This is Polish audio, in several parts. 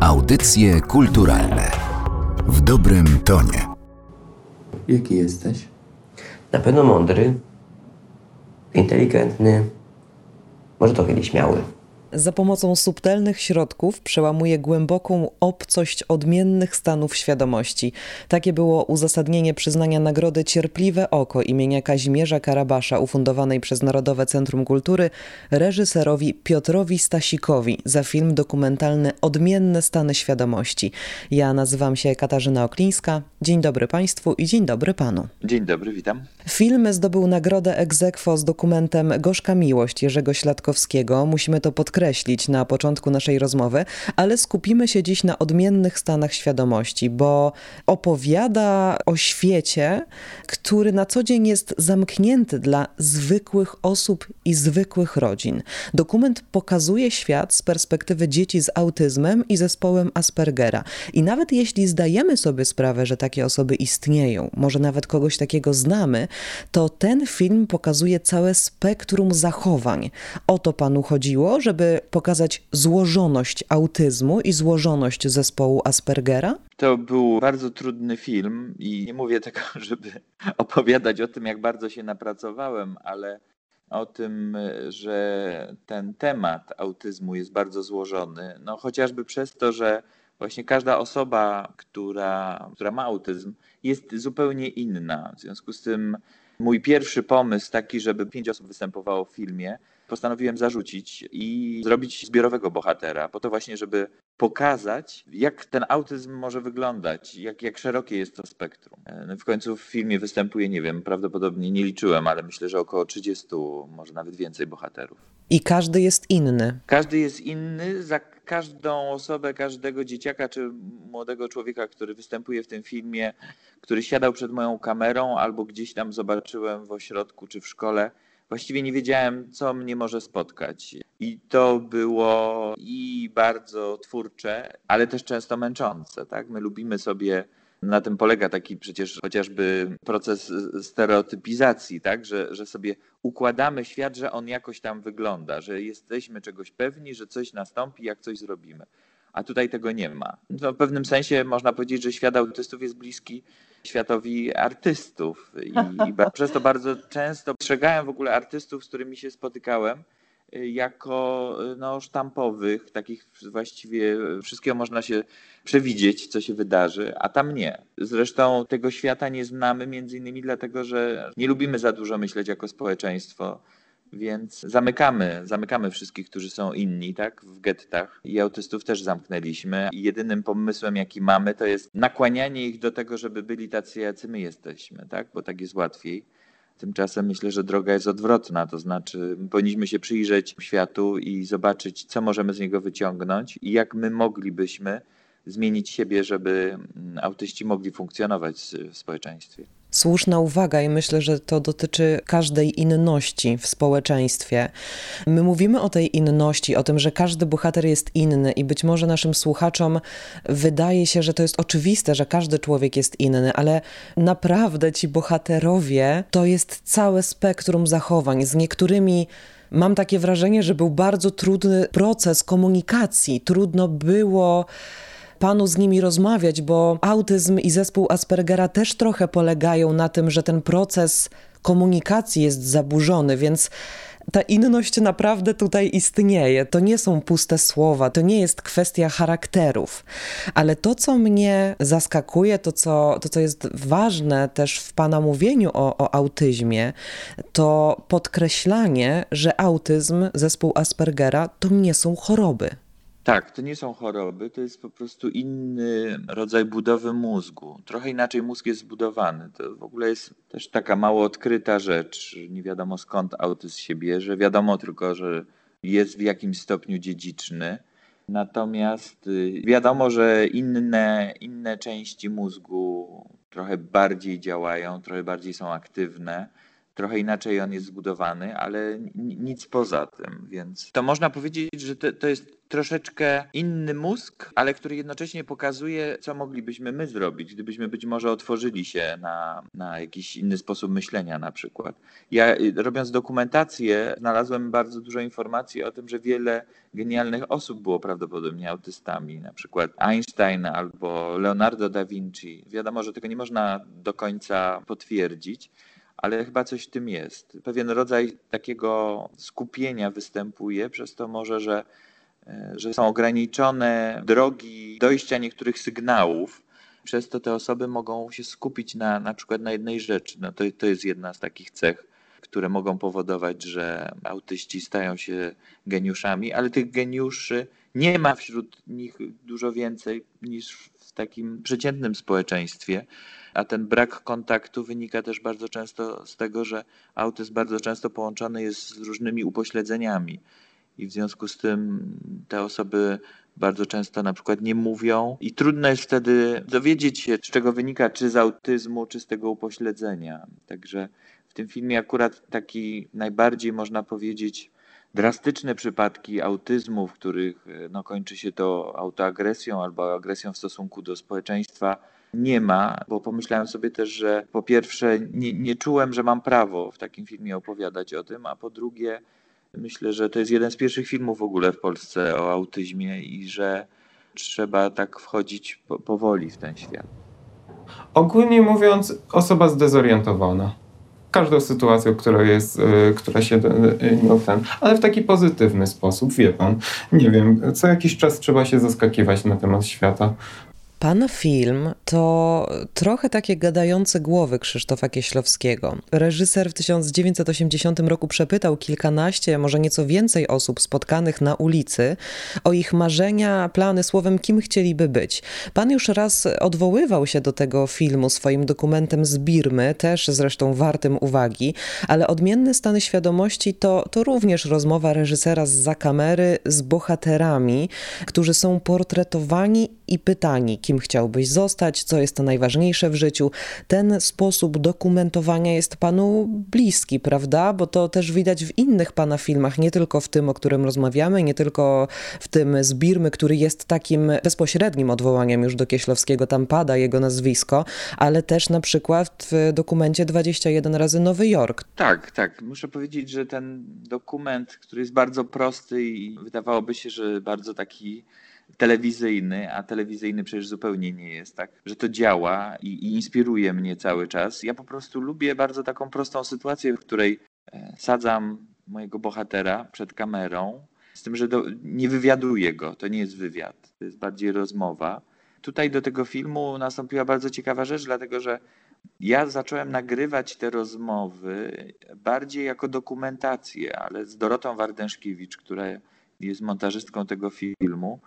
Audycje kulturalne w dobrym tonie. Jaki jesteś? Na pewno mądry, inteligentny, może trochę nieśmiały. Za pomocą subtelnych środków przełamuje głęboką obcość odmiennych stanów świadomości. Takie było uzasadnienie przyznania nagrody Cierpliwe Oko imienia Kazimierza Karabasza ufundowanej przez Narodowe Centrum Kultury reżyserowi Piotrowi Stasikowi za film dokumentalny Odmienne stany świadomości. Ja nazywam się Katarzyna Oklińska. Dzień dobry Państwu i dzień dobry Panu. Dzień dobry, witam. Film zdobył nagrodę Egzekwo z dokumentem Gorzka Miłość Jerzego Śladkowskiego. Musimy to podkreślić podkreślić na początku naszej rozmowy, ale skupimy się dziś na odmiennych stanach świadomości, bo opowiada o świecie, który na co dzień jest zamknięty dla zwykłych osób i zwykłych rodzin. Dokument pokazuje świat z perspektywy dzieci z autyzmem i zespołem Aspergera. I nawet jeśli zdajemy sobie sprawę, że takie osoby istnieją, może nawet kogoś takiego znamy, to ten film pokazuje całe spektrum zachowań. O to panu chodziło, żeby pokazać złożoność autyzmu i złożoność zespołu Aspergera? To był bardzo trudny film i nie mówię tego, żeby opowiadać o tym, jak bardzo się napracowałem, ale o tym, że ten temat autyzmu jest bardzo złożony. No chociażby przez to, że właśnie każda osoba, która, która ma autyzm, jest zupełnie inna. W związku z tym mój pierwszy pomysł taki, żeby pięć osób występowało w filmie, postanowiłem zarzucić i zrobić zbiorowego bohatera, po to właśnie, żeby pokazać, jak ten autyzm może wyglądać, jak, jak szerokie jest to spektrum. E, w końcu w filmie występuje, nie wiem, prawdopodobnie nie liczyłem, ale myślę, że około 30, może nawet więcej bohaterów. I każdy jest inny. Każdy jest inny. Za każdą osobę, każdego dzieciaka czy młodego człowieka, który występuje w tym filmie, który siadał przed moją kamerą albo gdzieś tam zobaczyłem w ośrodku czy w szkole, właściwie nie wiedziałem, co mnie może spotkać. I to było i bardzo twórcze, ale też często męczące. Tak? My lubimy sobie na tym polega taki przecież chociażby proces stereotypizacji, tak? że, że sobie układamy świat, że on jakoś tam wygląda, że jesteśmy czegoś pewni, że coś nastąpi, jak coś zrobimy. A tutaj tego nie ma. No, w pewnym sensie można powiedzieć, że świat autystów jest bliski światowi artystów. I, i przez to bardzo często przegałem w ogóle artystów, z którymi się spotykałem, jako y, no, sztampowych, takich właściwie wszystkiego można się przewidzieć, co się wydarzy, a tam nie. Zresztą tego świata nie znamy między innymi dlatego, że nie lubimy za dużo myśleć jako społeczeństwo więc zamykamy, zamykamy wszystkich, którzy są inni, tak, w gettach i autystów też zamknęliśmy. I jedynym pomysłem, jaki mamy, to jest nakłanianie ich do tego, żeby byli tacy, jacy my jesteśmy, tak, bo tak jest łatwiej. Tymczasem myślę, że droga jest odwrotna, to znaczy powinniśmy się przyjrzeć światu i zobaczyć, co możemy z niego wyciągnąć i jak my moglibyśmy zmienić siebie, żeby autyści mogli funkcjonować w społeczeństwie. Słuszna uwaga i myślę, że to dotyczy każdej inności w społeczeństwie. My mówimy o tej inności, o tym, że każdy bohater jest inny i być może naszym słuchaczom wydaje się, że to jest oczywiste, że każdy człowiek jest inny, ale naprawdę ci bohaterowie to jest całe spektrum zachowań. Z niektórymi mam takie wrażenie, że był bardzo trudny proces komunikacji. Trudno było panu z nimi rozmawiać, bo autyzm i zespół Aspergera też trochę polegają na tym, że ten proces komunikacji jest zaburzony, więc ta inność naprawdę tutaj istnieje. To nie są puste słowa, to nie jest kwestia charakterów. Ale to, co mnie zaskakuje, to co, to, co jest ważne też w Pana mówieniu o, o autyzmie, to podkreślanie, że autyzm, zespół Aspergera to nie są choroby. Tak, to nie są choroby, to jest po prostu inny rodzaj budowy mózgu. Trochę inaczej mózg jest zbudowany. To w ogóle jest też taka mało odkryta rzecz. Nie wiadomo skąd autyzm się bierze. Wiadomo tylko, że jest w jakimś stopniu dziedziczny. Natomiast y, wiadomo, że inne, inne części mózgu trochę bardziej działają, trochę bardziej są aktywne trochę inaczej on jest zbudowany, ale nic poza tym, więc to można powiedzieć, że to, to jest troszeczkę inny mózg, ale który jednocześnie pokazuje, co moglibyśmy my zrobić, gdybyśmy być może otworzyli się na, na jakiś inny sposób myślenia na przykład. Ja y, robiąc dokumentację znalazłem bardzo dużo informacji o tym, że wiele genialnych osób było prawdopodobnie autystami, na przykład Einstein albo Leonardo da Vinci. Wiadomo, że tego nie można do końca potwierdzić, ale chyba coś w tym jest. Pewien rodzaj takiego skupienia występuje, przez to może, że, e, że są ograniczone drogi dojścia niektórych sygnałów. Przez to te osoby mogą się skupić na, na przykład na jednej rzeczy. No to, to jest jedna z takich cech, które mogą powodować, że autyści stają się geniuszami, ale tych geniuszy nie ma wśród nich dużo więcej niż w takim przeciętnym społeczeństwie. A ten brak kontaktu wynika też bardzo często z tego, że autyzm bardzo często połączony jest z różnymi upośledzeniami. I w związku z tym te osoby bardzo często na przykład nie mówią i trudno jest wtedy dowiedzieć się, z czego wynika, czy z autyzmu, czy z tego upośledzenia. Także w tym filmie akurat taki najbardziej można powiedzieć drastyczne przypadki autyzmu, w których no, kończy się to autoagresją albo agresją w stosunku do społeczeństwa, nie ma, bo pomyślałem sobie też, że po pierwsze nie, nie czułem, że mam prawo w takim filmie opowiadać o tym, a po drugie myślę, że to jest jeden z pierwszych filmów w ogóle w Polsce o autyzmie i że trzeba tak wchodzić po, powoli w ten świat. Ogólnie mówiąc, osoba zdezorientowana. Każdą sytuacją, która jest, y, która się y, nie ten, ale w taki pozytywny sposób, wie pan. Nie wiem, co jakiś czas trzeba się zaskakiwać na temat świata. Pan film to trochę takie gadające głowy Krzysztofa Kieślowskiego. Reżyser w 1980 roku przepytał kilkanaście, może nieco więcej osób spotkanych na ulicy o ich marzenia, plany, słowem, kim chcieliby być. Pan już raz odwoływał się do tego filmu swoim dokumentem z Birmy, też zresztą wartym uwagi, ale odmienne stany świadomości to, to również rozmowa reżysera z za kamery z bohaterami, którzy są portretowani i pytani, kim chciałbyś zostać, co jest najważniejsze w życiu. Ten sposób dokumentowania jest panu bliski, prawda? Bo to też widać w innych pana filmach, nie tylko w tym, o którym rozmawiamy, nie tylko w tym z Birmy, który jest takim bezpośrednim odwołaniem już do Kieślowskiego, tam pada jego nazwisko, ale też na przykład w dokumencie 21 razy Nowy Jork. Tak, tak. Muszę powiedzieć, że ten dokument, który jest bardzo prosty i wydawałoby się, że bardzo taki telewizyjny, a telewizyjny przecież zupełnie nie jest, tak? Że to działa i, i inspiruje mnie cały czas. Ja po prostu lubię bardzo taką prostą sytuację, w której e, sadzam mojego bohatera przed kamerą, z tym, że do, nie wywiaduję go, to nie jest wywiad, to jest bardziej rozmowa. Tutaj do tego filmu nastąpiła bardzo ciekawa rzecz, dlatego że ja zacząłem nagrywać te rozmowy bardziej jako dokumentację, ale z Dorotą Wardenszkiewicz, która jest montażystką tego filmu,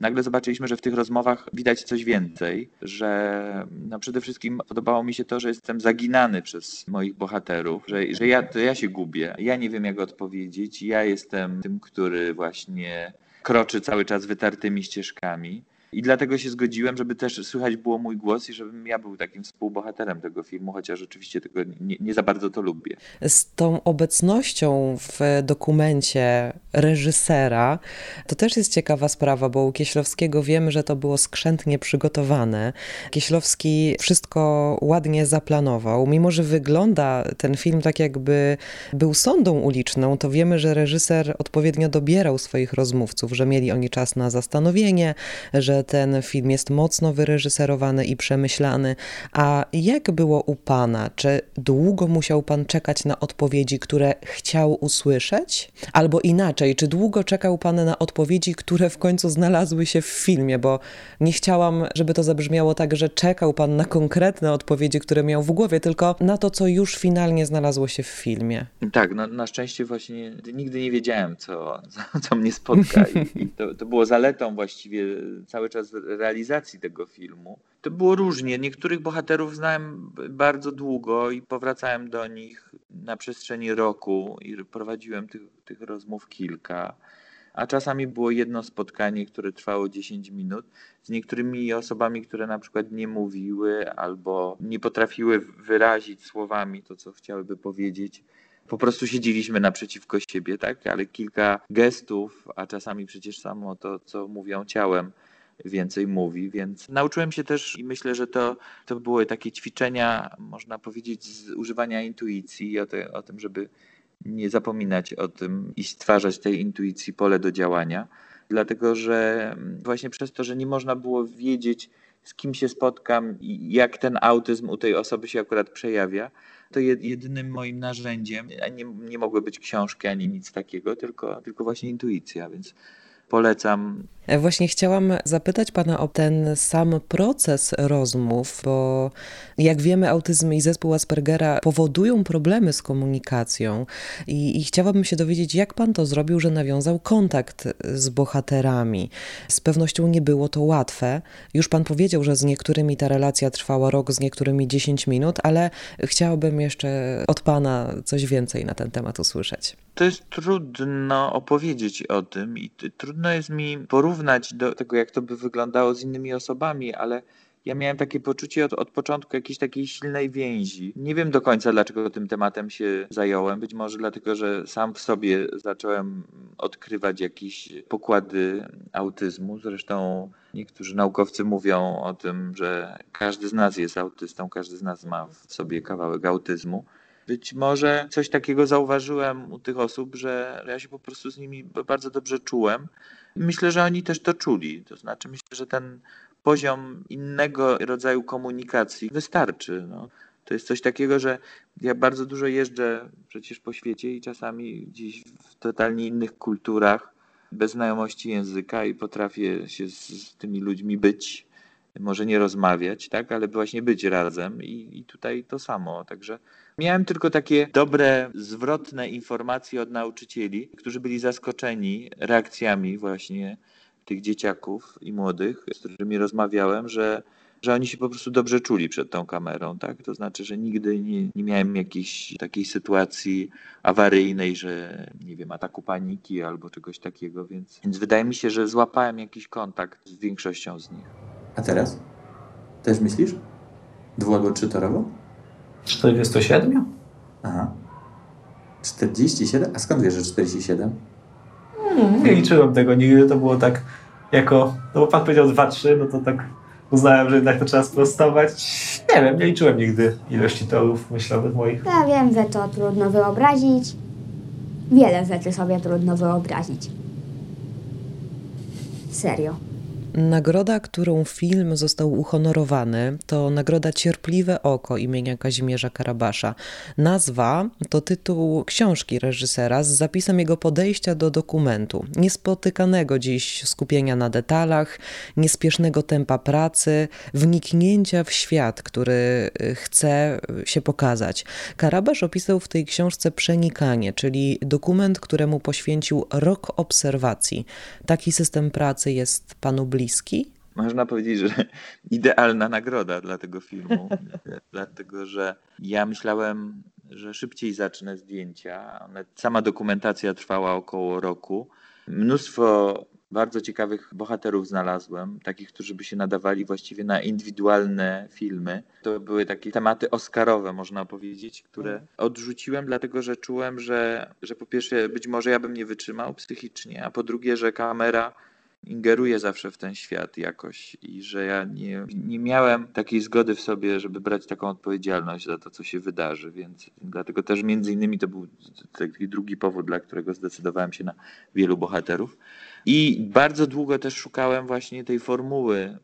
nagle zobaczyliśmy, że w tych rozmowach widać coś więcej, że no przede wszystkim podobało mi się to, że jestem zaginany przez moich bohaterów, że, że ja, to ja się gubię, ja nie wiem jak odpowiedzieć, ja jestem tym, który właśnie kroczy cały czas wytartymi ścieżkami. I dlatego się zgodziłem, żeby też słychać było mój głos i żebym ja był takim współbohaterem tego filmu, chociaż oczywiście tego nie, nie, za bardzo to lubię. Z tą obecnością w dokumencie reżysera, to też jest ciekawa sprawa, bo u Kieślowskiego wiemy, że to było skrzętnie przygotowane. Kieślowski wszystko ładnie zaplanował. Mimo, że wygląda ten film tak jakby był sądą uliczną, to wiemy, że reżyser odpowiednio dobierał swoich rozmówców, że mieli oni czas na zastanowienie, że ten film jest mocno wyreżyserowany i przemyślany. A jak było u pana? Czy długo musiał pan czekać na odpowiedzi, które chciał usłyszeć? Albo inaczej, czy długo czekał pan na odpowiedzi, które w końcu znalazły się w filmie? Bo nie chciałam, żeby to zabrzmiało tak, że czekał pan na konkretne odpowiedzi, które miał w głowie, tylko na to, co już finalnie znalazło się w filmie. Tak, no, na szczęście właśnie nigdy nie wiedziałem, co, co, mnie spotka. I, i to, to było zaletą właściwie cały czas realizacji tego filmu. To było różnie. Niektórych bohaterów znałem bardzo długo i powracałem do nich na przestrzeni roku i prowadziłem tych, tych rozmów kilka. a czasami było jedno spotkanie, które trwało 10 minut z niektórymi osobami, które na przykład nie mówiły albo nie potrafiły wyrazić słowami to, co chciałyby powiedzieć. Po prostu siedzieliśmy naprzeciwko siebie, tak? Ale kilka gestów, a czasami przecież samo to, co mówią ciałem, więcej mówi, więc nauczyłem się też i myślę, że to, to były takie ćwiczenia, można powiedzieć, z używania intuicji o, te, o tym, żeby nie zapominać o tym i stwarzać tej intuicji pole do działania, dlatego że właśnie przez to, że nie można było wiedzieć, z kim się spotkam i jak ten autyzm u tej osoby się akurat przejawia, to jedynym moim narzędziem nie, nie mogły być książki ani nic takiego, tylko, tylko właśnie intuicja, więc polecam. E, właśnie chciałam zapytać Pana o ten sam proces rozmów, bo jak wiemy, autyzm i zespół Aspergera powodują problemy z komunikacją i, i chciałabym się dowiedzieć, jak Pan to zrobił, że nawiązał kontakt z bohaterami. Z pewnością nie było to łatwe. Już Pan powiedział, że z niektórymi ta relacja trwała rok, z niektórymi 10 minut, ale chciałabym jeszcze od Pana coś więcej na ten temat usłyszeć to jest trudno opowiedzieć o tym i trudno jest mi porównać do tego, jak to by wyglądało z innymi osobami, ale ja miałem takie poczucie od, od początku jakiejś takiej silnej więzi. Nie wiem do końca, dlaczego tym tematem się zająłem. Być może dlatego, że sam w sobie zacząłem odkrywać jakieś pokłady autyzmu. Zresztą niektórzy naukowcy mówią o tym, że każdy z nas jest autystą, każdy z nas ma w sobie kawałek autyzmu. Być może coś takiego zauważyłem u tych osób, że ja się po prostu z nimi bardzo dobrze czułem. Myślę, że oni też to czuli. To znaczy, myślę, że ten poziom innego rodzaju komunikacji wystarczy. No. To jest coś takiego, że ja bardzo dużo jeżdżę przecież po świecie i czasami gdzieś w totalnie innych kulturach, bez znajomości języka i potrafię się z, z tymi ludźmi być może nie rozmawiać, tak, ale właśnie być razem i, i tutaj to samo. Także miałem tylko takie dobre, zwrotne informacje od nauczycieli, którzy byli zaskoczeni reakcjami właśnie tych dzieciaków i młodych, z którymi rozmawiałem, że, że oni się po prostu dobrze czuli przed tą kamerą, tak? To znaczy, że nigdy nie, nie miałem jakiejś takiej sytuacji awaryjnej, że nie wiem, ataku paniki albo czegoś takiego, więc, więc wydaje mi się, że złapałem jakiś kontakt z większością z nich. A teraz? Też myślisz? Dwu- albo trzytorowo? 47? Aha. 47? A skąd wiesz, że 47? Hmm, nie liczyłem tego nigdy, to było tak jako, no bo pan powiedział 2-3, no to tak uznałem, że jednak to trzeba sprostować. Nie wiem, nie liczyłem nigdy ilości torów myślowych moich. Ja wiem, że to trudno wyobrazić. Wiele rzeczy sobie trudno wyobrazić. Serio. Nagroda, którą film został uhonorowany, to nagroda Cierpliwe Oko imienia Kazimierza Karabasza. Nazwa to tytuł książki reżysera z zapisem jego podejścia do dokumentu, niespotykanego dziś skupienia na detalach, niespiesznego tempa pracy, wniknięcia w świat, który y, chce się pokazać. Karabasz opisał w tej książce Przenikanie, czyli dokument, któremu poświęcił rok obserwacji. Taki system pracy jest panu bliski bliski? Można powiedzieć, że idealna nagroda dla tego filmu, dlatego że ja myślałem, że szybciej zacznę zdjęcia. Sama dokumentacja trwała około roku. Mnóstwo bardzo ciekawych bohaterów znalazłem, takich, którzy by się nadawali właściwie na indywidualne filmy. To były takie tematy oscarowe, można powiedzieć, które odrzuciłem, dlatego że czułem, że, że po pierwsze być może ja bym nie wytrzymał psychicznie, a po drugie, że kamera ingeruję zawsze w ten świat jakoś i że ja nie, nie miałem takiej zgody w sobie, żeby brać taką odpowiedzialność za to, co się wydarzy, więc dlatego też między innymi to był taki drugi powód, dla którego zdecydowałem się na wielu bohaterów. I bardzo długo też szukałem właśnie tej formuły.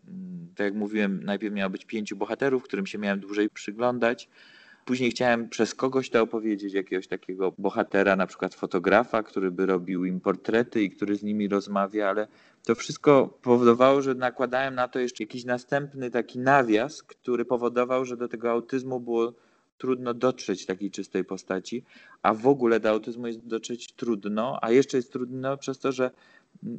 Tak jak mówiłem, najpierw miało być pięciu bohaterów, którym się miałem dłużej przyglądać. Później chciałem przez kogoś to opowiedzieć, jakiegoś takiego bohatera, na przykład fotografa, który by robił im portrety i który z nimi rozmawia, ale to wszystko powodowało, że nakładałem na to jeszcze jakiś następny taki nawias, który powodował, że do tego autyzmu było trudno dotrzeć takiej czystej postaci, a w ogóle do autyzmu jest dotrzeć trudno, a jeszcze jest trudno przez to, że,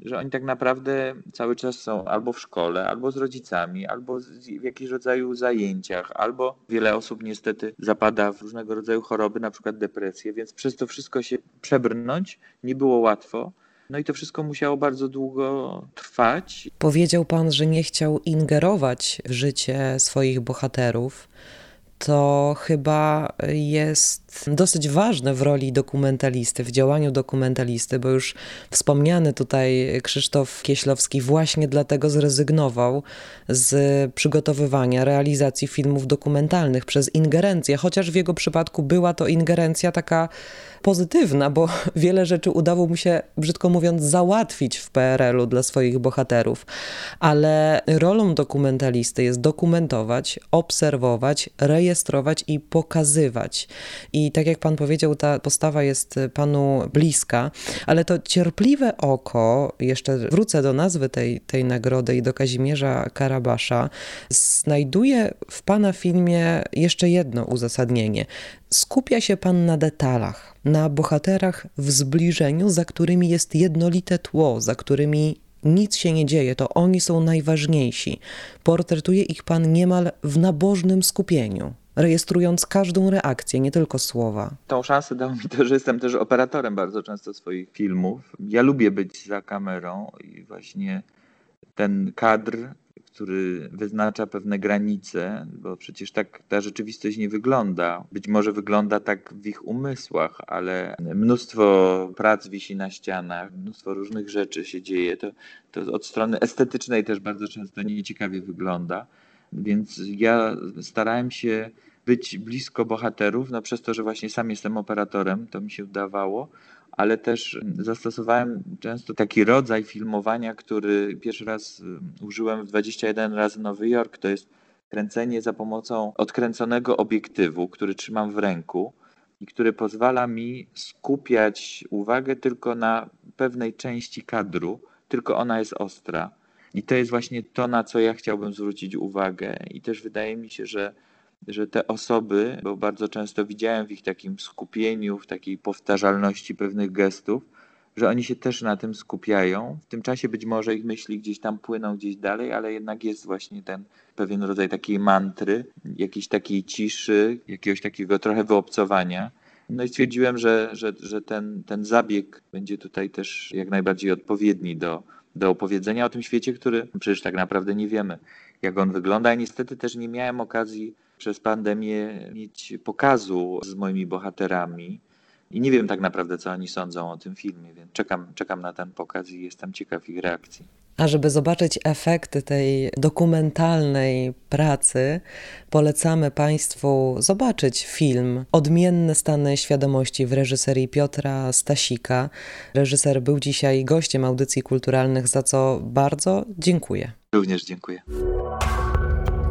że oni tak naprawdę cały czas są albo w szkole, albo z rodzicami, albo w jakimś rodzaju zajęciach, albo wiele osób niestety zapada w różnego rodzaju choroby, na przykład depresję, więc przez to wszystko się przebrnąć nie było łatwo. No i to wszystko musiało bardzo długo trwać. Powiedział pan, że nie chciał ingerować w życie swoich bohaterów to chyba jest dosyć ważne w roli dokumentalisty, w działaniu dokumentalisty, bo już wspomniany tutaj Krzysztof Kieślowski właśnie dlatego zrezygnował z przygotowywania, realizacji filmów dokumentalnych przez ingerencję, chociaż w jego przypadku była to ingerencja taka pozytywna, bo wiele rzeczy udało mu się, brzydko mówiąc, załatwić w PRL-u dla swoich bohaterów. Ale rolą dokumentalisty jest dokumentować, obserwować, rejestrować i pokazywać. I tak jak pan powiedział, ta postawa jest panu bliska, ale to cierpliwe oko, jeszcze wrócę do nazwy tej, tej nagrody i do Kazimierza Karabasza, znajduje w pana filmie jeszcze jedno uzasadnienie. Skupia się pan na detalach, na bohaterach w zbliżeniu, za którymi jest jednolite tło, za którymi nic się nie dzieje, to oni są najważniejsi. Portretuje ich pan niemal w nabożnym skupieniu rejestrując każdą reakcję, nie tylko słowa. Tą szansę dało mi to, że jestem też operatorem bardzo często swoich filmów. Ja lubię być za kamerą i właśnie ten kadr który wyznacza pewne granice, bo przecież tak ta rzeczywistość nie wygląda. Być może wygląda tak w ich umysłach, ale mnóstwo prac wisi na ścianach, mnóstwo różnych rzeczy się dzieje. To, to od strony estetycznej też bardzo często nieciekawie wygląda. Więc ja starałem się być blisko bohaterów, no przez to, że właśnie sam jestem operatorem, to mi się udawało, ale też zastosowałem często taki rodzaj filmowania, który pierwszy raz y, użyłem w 21 razy Nowy Jork. To jest kręcenie za pomocą odkręconego obiektywu, który trzymam w ręku i który pozwala mi skupiać uwagę tylko na pewnej części kadru, tylko ona jest ostra. I to jest właśnie to, na co ja chciałbym zwrócić uwagę. I też wydaje mi się, że że te osoby, bo bardzo często widziałem w ich takim skupieniu, w takiej powtarzalności pewnych gestów, że oni się też na tym skupiają. W tym czasie być może ich myśli gdzieś tam płyną gdzieś dalej, ale jednak jest właśnie ten pewien rodzaj takiej mantry, jakiejś takiej ciszy, jakiegoś takiego trochę wyobcowania. No i stwierdziłem, że, że, że ten, ten zabieg będzie tutaj też jak najbardziej odpowiedni do, do opowiedzenia o tym świecie, który przecież tak naprawdę nie wiemy, jak on wygląda. I niestety też nie miałem okazji przez pandemię mieć pokazu z moimi bohaterami. I nie wiem tak naprawdę, co oni sądzą o tym filmie, więc czekam, czekam na ten pokaz i jestem ciekaw ich reakcji. A żeby zobaczyć efekty tej dokumentalnej pracy, polecamy Państwu zobaczyć film Odmienne stany świadomości w reżyserii Piotra Stasika. Reżyser był dzisiaj gościem audycji kulturalnych, za co bardzo dziękuję. Również dziękuję.